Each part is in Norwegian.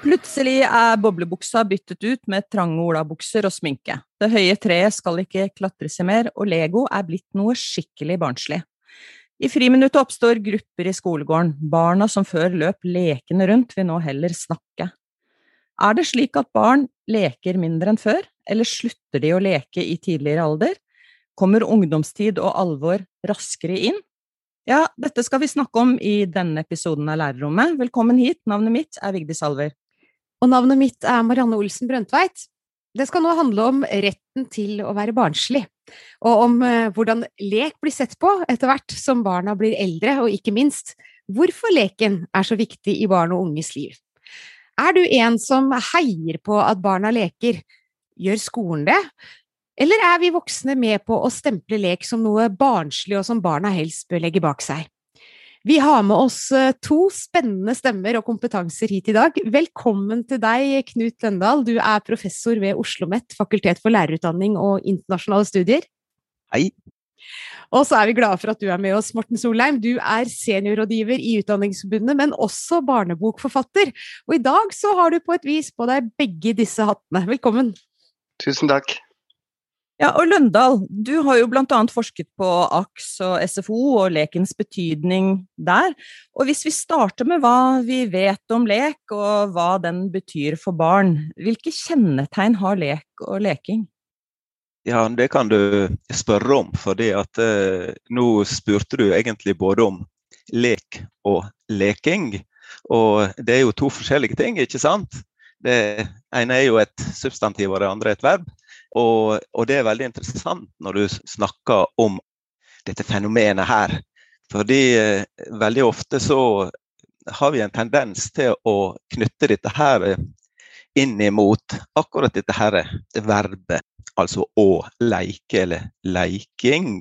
Plutselig er boblebuksa byttet ut med trange olabukser og sminke. Det høye treet skal ikke klatre seg mer, og Lego er blitt noe skikkelig barnslig. I friminuttet oppstår grupper i skolegården. Barna som før løp lekende rundt, vil nå heller snakke. Er det slik at barn leker mindre enn før, eller slutter de å leke i tidligere alder? Kommer ungdomstid og alvor raskere inn? Ja, dette skal vi snakke om i denne episoden av Lærerrommet. Velkommen hit, navnet mitt er Vigdis Alver. Og navnet mitt er Marianne Olsen Brøndtveit. Det skal nå handle om retten til å være barnslig, og om uh, hvordan lek blir sett på etter hvert som barna blir eldre, og ikke minst hvorfor leken er så viktig i barn og unges liv. Er du en som heier på at barna leker? Gjør skolen det? Eller er vi voksne med på å stemple lek som noe barnslig og som barna helst bør legge bak seg? Vi har med oss eh, to spennende stemmer og kompetanser hit i dag. Velkommen til deg, Knut Løndal. Du er professor ved Oslo OsloMet, Fakultet for lærerutdanning og internasjonale studier. Hei. Og så er vi glade for at du er med oss, Morten Solheim. Du er seniorrådgiver i Utdanningsforbundet, men også barnebokforfatter. Og i dag så har du på et vis på deg begge disse hattene. Velkommen. Tusen takk. Ja, og Løndal, du har jo annet forsket på AKS og SFO og lekens betydning der. Og hvis vi starter med hva vi vet om lek, og hva den betyr for barn, hvilke kjennetegn har lek og leking? Ja, det kan du spørre om, fordi at eh, nå spurte du egentlig både om lek og leking. Og det er jo to forskjellige ting, ikke sant? Det ene er jo et substantiv, og det andre et verb. Og, og, det er veldig interessant når du snakker om dette fenomenet her. Fordi eh, veldig ofte så har vi en tendens til å knytte dette her inn imot akkurat dette her verbet, altså å leike eller leiking.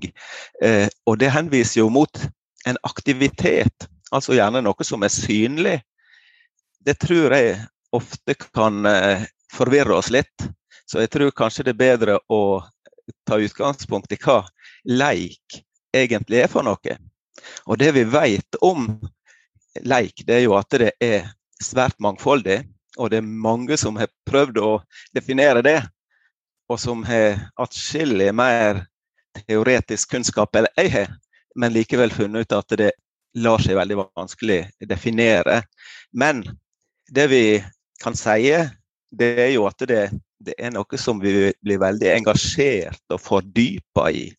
Eh, og det henviser jo mot en aktivitet, altså gjerne noe som er synlig. Det tror jeg ofte kan eh, forvirre oss litt. Så jeg tror kanskje det er bedre å ta utgangspunkt i hva leik egentlig er for noe. Og det vi vet om leik, det er jo at det er svært mangfoldig. Og det er mange som har prøvd å definere det, og som har atskillig mer teoretisk kunnskap enn jeg har, men likevel funnet ut at det lar seg veldig vanskelig definere. Men det vi kan si, det er jo at det det er noe som vi blir veldig engasjert og fordypa i.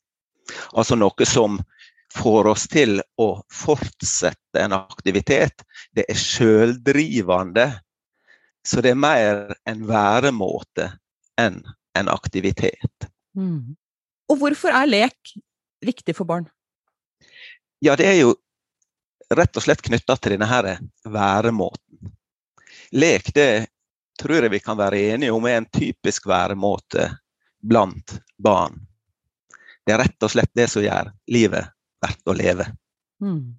Altså noe som får oss til å fortsette en aktivitet. Det er sjøldrivende. Så det er mer en væremåte enn en aktivitet. Mm. Og hvorfor er lek viktig for barn? Ja, det er jo rett og slett knytta til denne her væremåten. Lek det tror jeg vi kan være enige om er en typisk væremåte blant barn. Det er rett og slett det som gjør livet verdt å leve. Mm.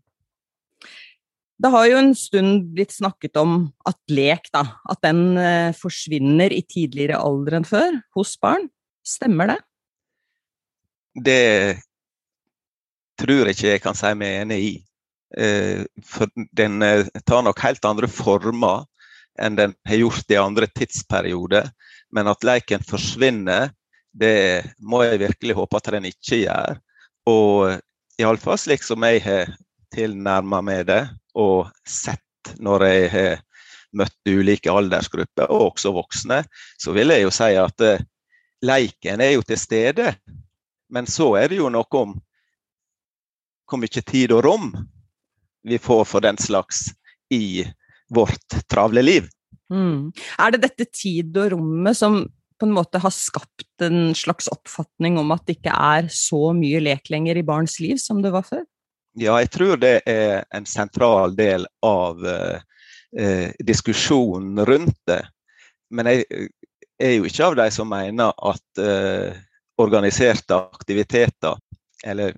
Det har jo en stund blitt snakket om at lek, da, at den eh, forsvinner i tidligere alder enn før hos barn. Stemmer det? Det tror jeg ikke jeg kan si meg enig i. Eh, for den eh, tar nok helt andre former enn den har gjort i andre tidsperioder. Men at leken forsvinner, det må jeg virkelig håpe at den ikke gjør. Og iallfall slik som jeg har tilnærma meg det og sett når jeg har møtt ulike aldersgrupper, og også voksne, så vil jeg jo si at uh, leiken er jo til stede. Men så er det jo noe om hvor mye tid og rom vi får for den slags i vårt travle liv. Mm. Er det dette tid og rommet som på en måte har skapt en slags oppfatning om at det ikke er så mye lek lenger i barns liv som det var før? Ja, jeg tror det er en sentral del av eh, eh diskusjonen rundt det. Men jeg er jo ikke av de som mener at eh, organiserte aktiviteter, eller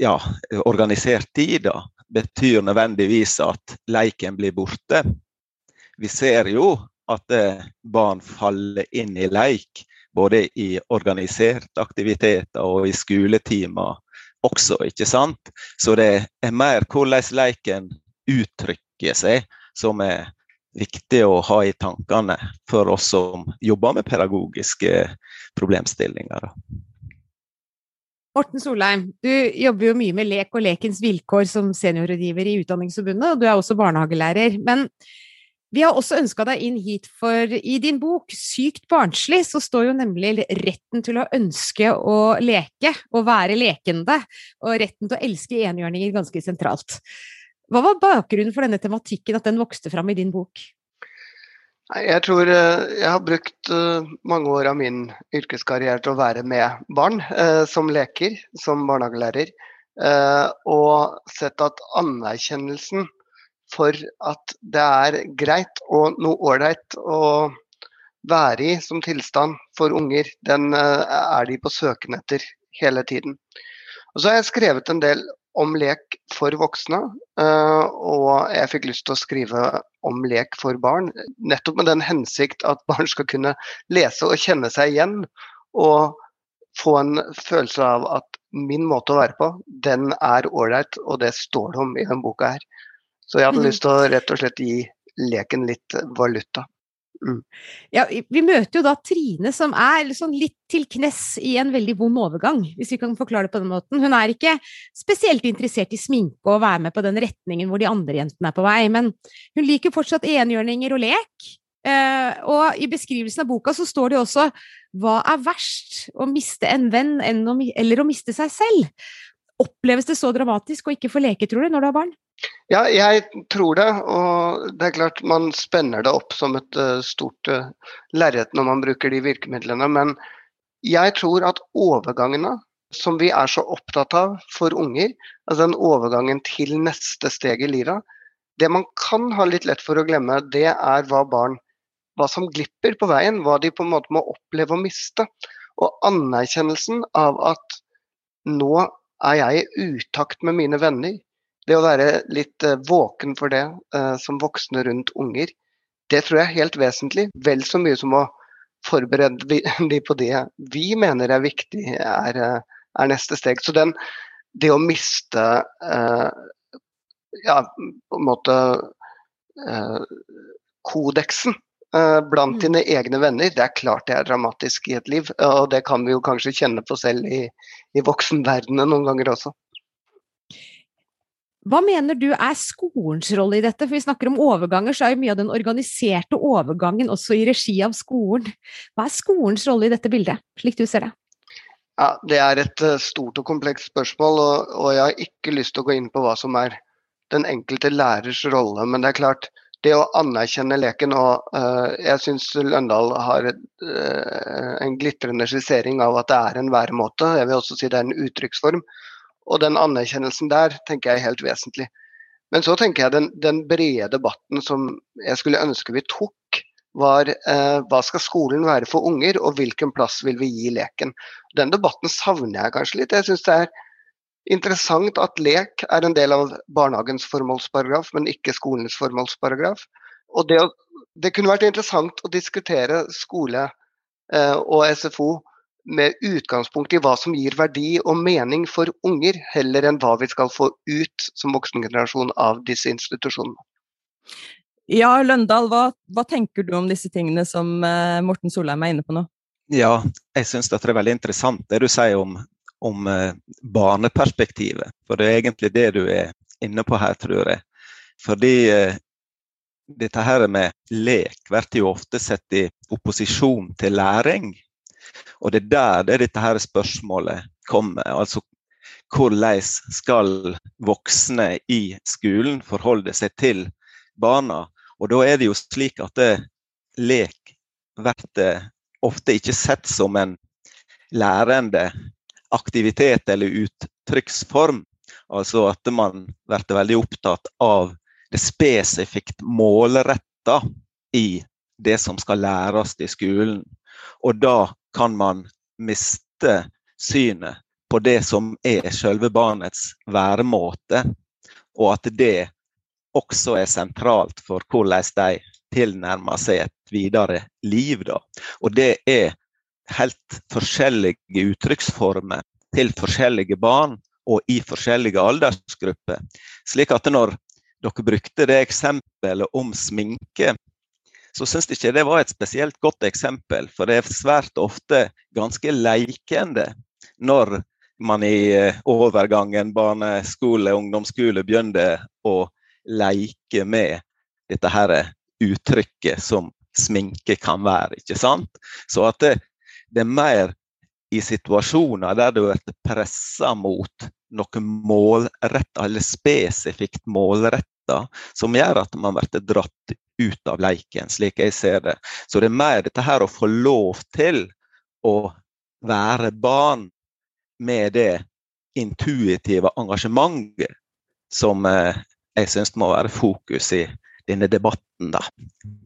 ja, organisert tid, da, betyr nødvendigvis at leiken blir borte. Vi ser jo at eh, barn faller inn i leik, både i organiserte aktiviteter og i skoletimer også, ikke sant? Så det er mer hvordan leken uttrykker seg, som er viktig å ha i tankene for oss som jobber med pedagogiske problemstillinger. Morten Solheim, du jobber jo mye med lek og lekens vilkår som seniorrådgiver i Utdanningsforbundet, og du er også barnehagelærer. Men vi har også ønska deg inn hit, for i din bok 'Sykt barnslig' så står jo nemlig retten til å ønske å leke, å være lekende, og retten til å elske enhjørninger ganske sentralt. Hva var bakgrunnen for denne tematikken, at den vokste fram i din bok? Jeg tror eh, jeg har brukt eh, mange år av min yrkeskarriere til å være med barn eh, som leker, som barnehagelærer. Og sett at anerkjennelsen for at det er greit og noe ålreit å være i som tilstand for unger, den er de på søken etter hele tiden. Og så har jeg skrevet en del om lek for voksne, eh, og jeg fikk lyst til å skrive om lek for barn. Nettopp med den hensikt at barn skal kunne lese og kjenne seg igjen. Og få en følelse av at min måte å være på, den er ålreit, og det står det om i denne boka her. Så jeg hadde mm. lyst til å rett og slett gi leken litt valuta. Mm. Ja, vi møter jo da Trine som er liksom litt til knes i en veldig vond overgang, hvis vi kan forklare det på den måten. Hun er ikke spesielt interessert i sminke og å være med på den retningen hvor de andre jentene er på vei, men hun liker fortsatt enhjørninger og lek. Uh, og i beskrivelsen av boka så står det også hva er verst, å miste en venn eller å miste seg selv? Oppleves det så dramatisk å ikke få leke, tror du, når du har barn? Ja, jeg tror det. Og det er klart man spenner det opp som et uh, stort uh, lerret når man bruker de virkemidlene. Men jeg tror at overgangene som vi er så opptatt av for unger, altså den overgangen til neste steg i livet, det man kan ha litt lett for å glemme, det er hva barn hva som glipper på veien, hva de på en måte må oppleve å miste. Og anerkjennelsen av at nå er jeg i utakt med mine venner, det å være litt uh, våken for det uh, som voksne rundt unger, det tror jeg er helt vesentlig. Vel så mye som å forberede de på det vi mener er viktig, er, uh, er neste steg. Så den, det å miste ja, på en måte kodeksen blant mm. dine egne venner, det er klart det er dramatisk i et liv. Og det kan vi jo kanskje kjenne på selv i, i voksenverdenen noen ganger også. Hva mener du er skolens rolle i dette? For vi snakker om overganger, så er jo mye av den organiserte overgangen også i regi av skolen. Hva er skolens rolle i dette bildet, slik du ser det? Ja, Det er et eh, stort og komplekst spørsmål, og, og, jeg har ikke lyst til å gå inn på hva som er den enkelte lærers rolle. Men det er klart, det å anerkjenne leken og uh, Jeg syns Løndal har et, uh, en glitrende skissering av at det er en væremåte. Jeg vil også si det er en uttrykksform. Og den anerkjennelsen der tenker jeg er helt vesentlig. Men så tenker jeg den, den brede debatten som jeg skulle ønske vi tok, var eh, hva skal skolen være for unger, og hvilken plass vil vi gi leken. Den debatten savner jeg kanskje litt. Jeg syns det er interessant at lek er en del av barnehagens formålsparagraf, men ikke skolens formålsparagraf. Og det, det kunne vært interessant å diskutere skole eh, og SFO med utgangspunkt i hva som gir verdi og mening for unger, heller enn hva vi skal få ut som voksengenerasjon av disse institusjonene. Ja, Løndal, hva, hva, tenker du om disse tingene som uh, Morten Solheim er inne på nå? Ja, jeg syns det er veldig interessant det du sier om, om uh, barneperspektivet. For det er egentlig det du er inne på her, tror jeg. Fordi uh, dette her med lek blir jo ofte sett i opposisjon til læring. Og det er der det er dette her spørsmålet kommer. Altså hvordan skal voksne i skolen forholde seg til barna? Og da er det jo slik at det, lek blir ofte ikke sett som en lærende aktivitet eller uttrykksform. Altså at man blir veldig opptatt av det spesifikt målretta i det som skal læres i skolen. Og da kan man miste synet på det som er selve barnets væremåte, og at det også er sentralt for hvordan de tilnærmer seg et videre liv. Da. Og det er helt forskjellige uttrykksformer til forskjellige barn og i forskjellige aldersgrupper. Slik at når dere brukte det eksempelet om sminke, så syns jeg ikke det var et spesielt godt eksempel. For det er svært ofte ganske leikende når man i eh, overgangen barneskole, ungdomsskole begynner å leke med dette her uttrykket som sminke kan være. ikke sant? Så at det, det er mer i situasjoner der du blir pressa mot noe målretta eller spesifikt målretta, som gjør at man blir dratt ut av leiken, slik jeg ser det. Så det er mer dette her å få lov til å være barn med det intuitive engasjementet som eh, jeg syns må være fokus i denne debatten da,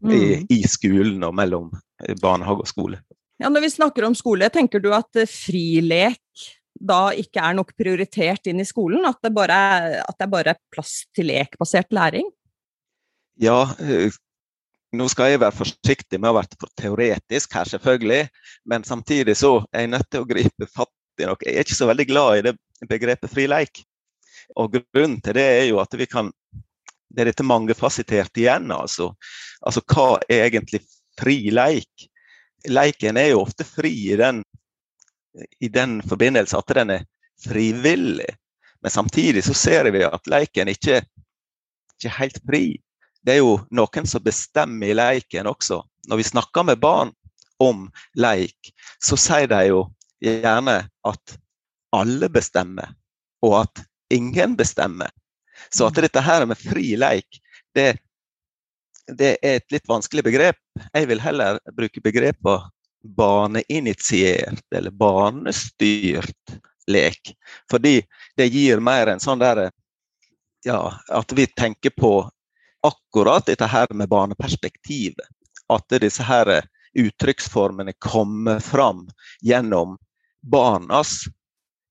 mm. i, i, skolen og mellom eh, barnehage og skole. Ja, Når vi snakker om skole, tenker du at eh, frilek da ikke er nok prioritert inn i skolen? At det bare at det bare er plass til lekbasert læring? Ja, nå skal jeg være forsiktig med å være for teoretisk her, selvfølgelig. Men samtidig så er jeg nødt til å gripe fatt i noe. Jeg er ikke så veldig glad i det begrepet fri leik. Og grunnen til det er jo at vi kan Det er dette mangefasetterte igjen, altså. Altså hva er egentlig fri leik? Leiken er jo ofte fri i den, i den forbindelse at den er frivillig. Men samtidig så ser vi at leiken ikke, ikke er helt fri. Det er jo noen som bestemmer i leiken også. Når vi snakker med barn om leik, så sier de jo gjerne at alle bestemmer, og at ingen bestemmer. Så at mm. dette her med fri leik, det, det er et litt vanskelig begrep. Jeg vil heller bruke begrepet barneinitiert eller barnestyrt lek. Fordi det gir mer en sånn derre Ja, at vi tenker på akkurat dette her med barneperspektivet. At disse her uttrykksformene kommer fram gjennom barnas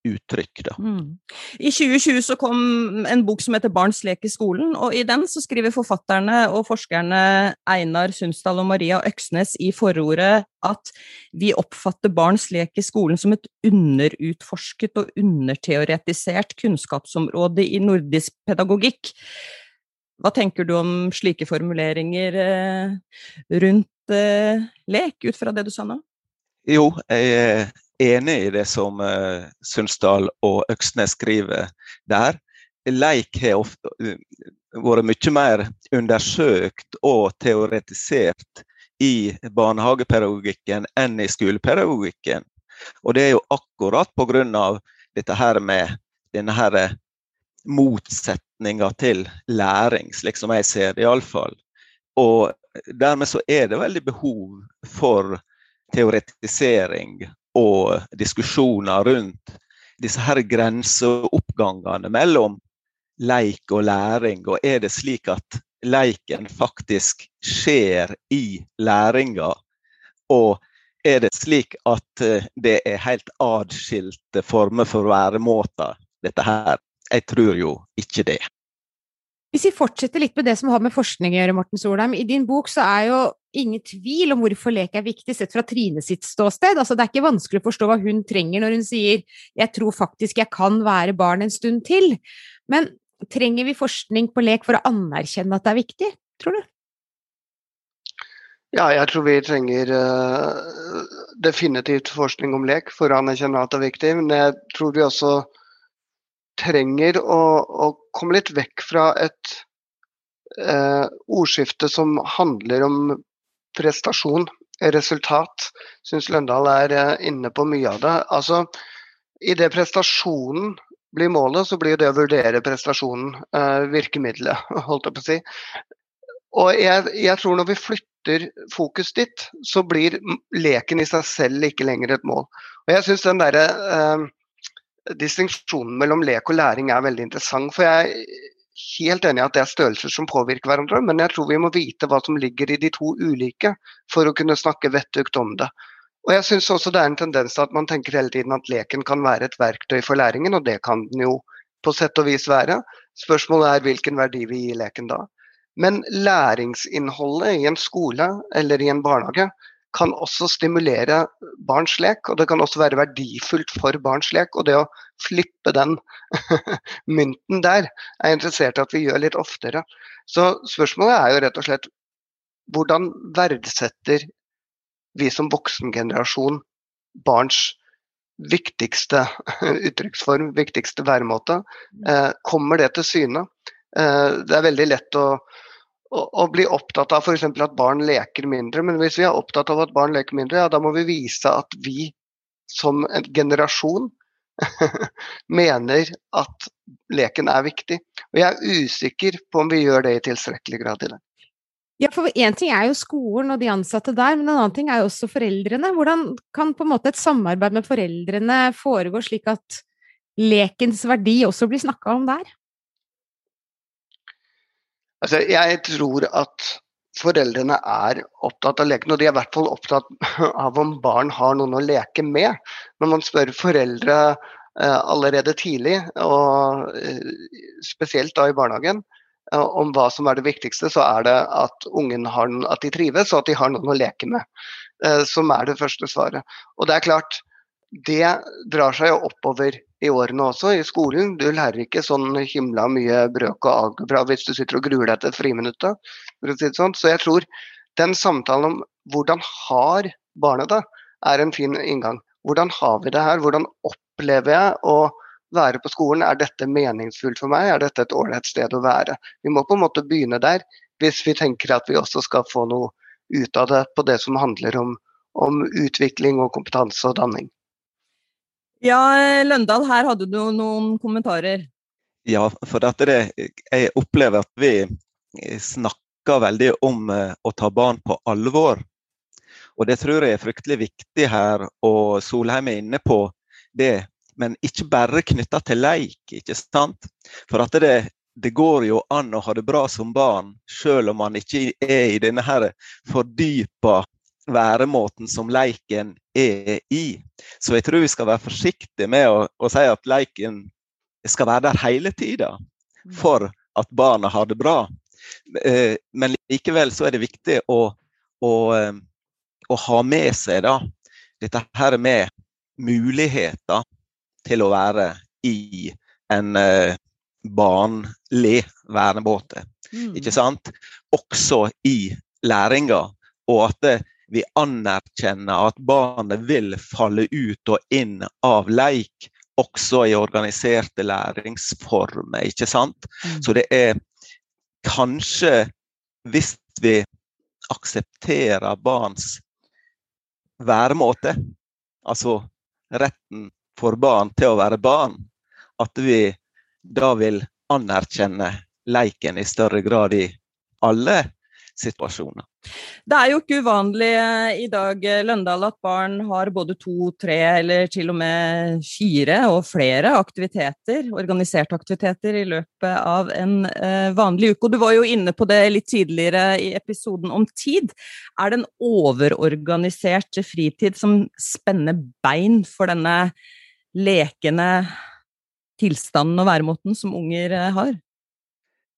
uttrykk. Da. Mm. I 2020 så kom en bok som heter 'Barns lek i skolen', og i den så skriver forfatterne og forskerne Einar Sundsdal og Maria Øksnes i forordet at vi oppfatter barns lek i skolen som et underutforsket og underteoretisert kunnskapsområde i nordisk pedagogikk. Hva tenker du om slike formuleringer eh, rundt eh, lek, ut fra det du sa nå? Jo, jeg er enig i det som uh, Sundsdal og Øksnes skriver der. Leik har ofte vært mye mer undersøkt og teoretisert i barnehagepedagogikken enn i skolepedagogikken. Og det er jo akkurat pga. dette her med denne her motsetninga til læring, slik som jeg ser det iallfall. Og dermed så er det veldig behov for teoretisering og diskusjoner rundt disse her grenseoppgangene mellom leik og læring. Og er det slik at leiken faktisk skjer i læringa? Og er det slik at eh, det er helt adskilte former for væremåter, dette her? Jeg tror jo ikke det. Hvis vi fortsetter litt med det som har med forskning å gjøre, Morten Solheim. I din bok så er jo ingen tvil om hvorfor lek er viktig, sett fra Trine sitt ståsted. Altså, det er ikke vanskelig å forstå hva hun trenger når hun sier 'jeg tror faktisk jeg kan være barn en stund til'. Men trenger vi forskning på lek for å anerkjenne at det er viktig, tror du? Ja, jeg tror vi trenger uh, definitivt forskning om lek for å anerkjenne at det er viktig. Men jeg tror vi også trenger å, å komme litt vekk fra et eh, ordskifte som handler om prestasjon, resultat. Syns Løndal er eh, inne på mye av det. Altså, Idet prestasjonen blir målet, så blir det å vurdere prestasjonen eh, virkemidlet, holdt jeg på å si. Og jeg, jeg, tror når vi flytter fokus dit, så blir leken i seg selv ikke lenger et mål. Og jeg synes den der, eh, distinksjonen mellom lek og læring er veldig interessant. For jeg er helt enig i at det er størrelser som påvirker hverandre, men jeg tror vi må vite hva som ligger i de to ulike for å kunne snakke vettugt om det. Og jeg synes også det er en tendens til at man tenker hele tiden at leken kan være et verktøy for læringen, og det kan den jo på sett og vis være. Spørsmålet er hvilken verdi vi gir leken da. Men læringsinnholdet i en skole eller i en barnehage kan også stimulere barns lek, og det kan også være verdifullt for barns lek. Og det å flippe den mynten der er jeg interessert i at vi gjør litt oftere. Så spørsmålet er jo rett og slett hvordan verdsetter vi som voksengenerasjon barns viktigste uttrykksform, viktigste væremåte? Eh, kommer det til syne? Eh, det er veldig lett å å, bli opptatt av f.eks. at barn leker mindre. Men hvis vi er opptatt av at barn leker mindre, ja, da må vi vise at vi som en generasjon mener at leken er viktig. Og jeg er usikker på om vi gjør det i tilstrekkelig grad i dag. Ja, for én ting er jo skolen og de ansatte der, men en annen ting er jo også foreldrene. Hvordan kan på en måte et samarbeid med foreldrene foregå slik at lekens verdi også blir snakka om der? Altså, jeg tror at foreldrene er opptatt av leken, og de er i hvert fall opptatt av om barn har noen å leke med. Når man spør foreldre eh, allerede tidlig, og eh, spesielt da i barnehagen, eh, om hva som er det viktigste, så er det at ungen har, at de trives og at de har noen å leke med. Eh, som er det første svaret. Og det er klart, det drar seg jo oppover i årene også, i skolen. Du lærer ikke sånn himla mye brøk og algebra hvis du sitter og gruer deg til friminuttet. For å si det sånn. Så jeg tror den samtalen om hvordan har barnet det, er en fin inngang. Hvordan har vi det her? Hvordan opplever jeg å være på skolen? Er dette meningsfullt for meg? Er dette et ålreit sted å være? Vi må på en måte begynne der, hvis vi tenker at vi også skal få noe ut av det på det som handler om, om utvikling og kompetanse og danning. Ja, Løndal, her hadde du noen kommentarer. Ja, for dette det, jeg opplever at vi snakker veldig om eh, å ta barn på alvor. Og det tror jeg er fryktelig viktig her, og Solheim er inne på det. Men ikke bare knytta til leik, ikke sant. For at det, det går jo an å ha det bra som barn, selv om man ikke er i denne fordypa væremåten som leiken er i. Så jeg tror vi skal være forsiktige med å, å si at leiken skal være der hele tida mm. for at barna har det bra. Eh, men likevel så er det viktig å, å, eh, å ha med seg da, dette her med muligheter til å være i en uh, barnlig væremåte. Mm. Ikke sant? Også i læringa. Og at det, vi anerkjenner at barnet vil falle ut og inn av leik, også i organiserte læringsformer. ikke sant? Mm. Så det er kanskje, hvis vi aksepterer barns væremåte, altså retten for barn til å være barn, at vi da vil anerkjenne leiken i større grad i alle situasjoner. Det er jo ikke uvanlig eh, i dag eh, Løndal, at barn har både to, tre eller til og med fire og flere aktiviteter, organiserte aktiviteter i løpet av en eh, vanlig uke. Og du var jo inne på det litt tidligere i episoden om tid. Er det en overorganisert fritid som spenner bein for denne lekende tilstanden og væremåten som unger har?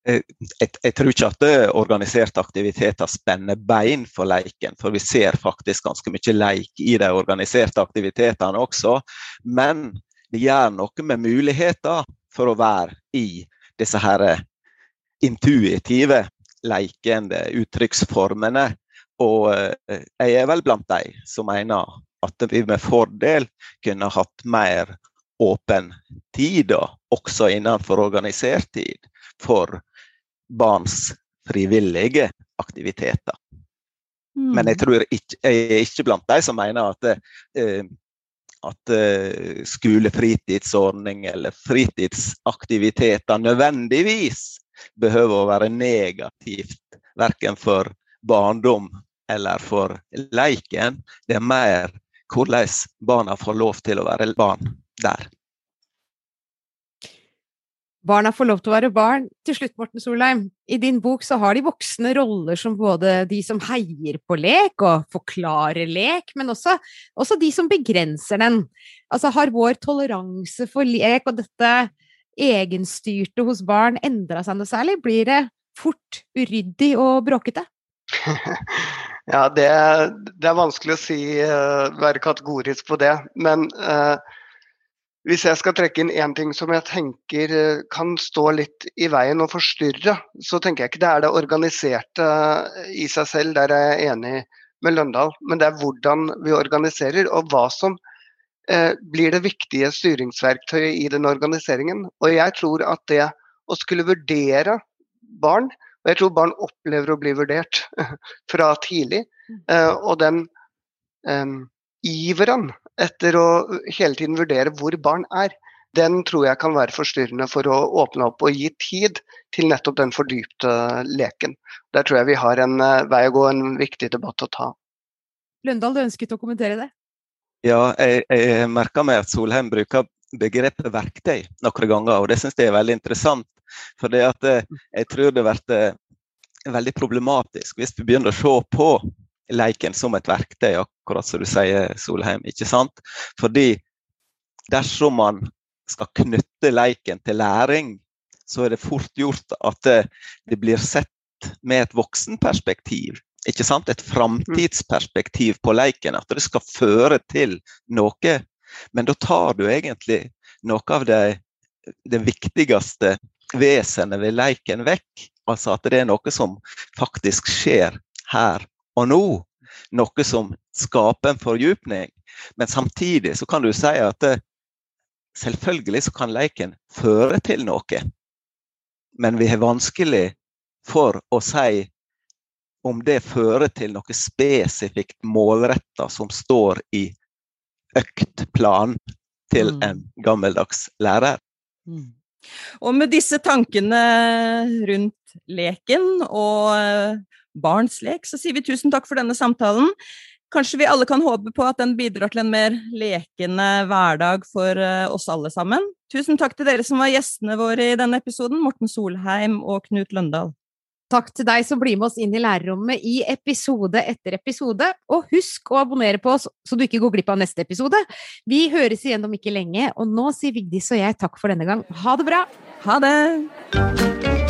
Eh, jeg, tror ikke at eh, organiserte aktiviteter spenner bein for leiken, for vi ser faktisk ganske mye leik i de organiserte aktivitetene også. Men det gjør noe med muligheter for å være i disse her eh, intuitive, leikende uttrykksformene. Og jeg er vel blant de som mener at vi med fordel kunne hatt mer åpen tid, også innenfor organisert tid, for barns frivillige aktiviteter. Mm. Men jeg tror ikke, jeg er ikke blant de som mener at, eh, at eh, skolefritidsordning eller fritidsaktiviteter nødvendigvis behøver å være negativt, verken for barndom eller for leiken. Det er mer hvordan barna får lov til å være barn der. Barna får lov til å være barn. Til slutt, Morten Solheim, i din bok så har de voksne roller som både de som heier på lek og forklarer lek, men også, også de som begrenser den. Altså, har vår toleranse for lek og dette egenstyrte hos barn endra seg noe særlig? Blir det fort uryddig og bråkete? Ja, det, det, er vanskelig å si, uh, være kategorisk på det. Men uh, hvis jeg skal trekke inn én ting som jeg tenker uh, kan stå litt i veien og forstyrre, så tenker jeg ikke det er det organiserte i seg selv, der er jeg enig med Løndal. Men det er hvordan vi organiserer, og hva som blir det viktige styringsverktøyet i den organiseringen. Og jeg tror at det å skulle vurdere barn og jeg tror barn opplever å bli vurdert fra tidlig. Mm. Eh, og den um, iveren etter å hele tiden vurdere hvor barn er, den tror jeg kan være forstyrrende for å åpne opp og gi tid til nettopp den fordypte leken. Der tror jeg vi har en uh, vei å gå, en viktig debatt å ta. Løndal, du ønsket å kommentere det? Ja, jeg, jeg merker meg at Solheim bruker begrepet verktøy noen ganger, og det syns jeg er veldig interessant. For det at eh, jeg tror det blir eh, veldig problematisk hvis vi begynner å se på leiken som et verktøy, akkurat som du sier, Solheim. ikke sant? Fordi dersom man skal knytte leiken til læring, så er det fort gjort at det, det blir sett med et voksenperspektiv. Ikke sant? Et framtidsperspektiv på leiken. At det skal føre til noe. Men da tar du egentlig noe av det, det viktigste vesenet ved leiken vekk. Altså at det er noe som faktisk skjer her og nå. Noe som skaper en fordypning. Men samtidig så kan du si at det, selvfølgelig så kan leiken føre til noe. Men vi har vanskelig for å si om det fører til noe spesifikt målretta som står i øktplan til mm. en gammeldags lærer. Mm. Og med disse tankene rundt leken og eh, barns lek, så sier vi tusen takk for denne samtalen. Kanskje vi alle kan håpe på at den bidrar til en mer lekende hverdag for eh, oss alle sammen. Tusen takk til dere som var gjestene våre i denne episoden, Morten Solheim og Knut Løndal. Takk til deg som blir med oss inn i lærerrommet i episode etter episode. Og husk å abonnere på oss, så du ikke går glipp av neste episode. Vi høres igjen om ikke lenge, og nå sier Vigdis og jeg takk for denne gang. Ha det bra! Ha det!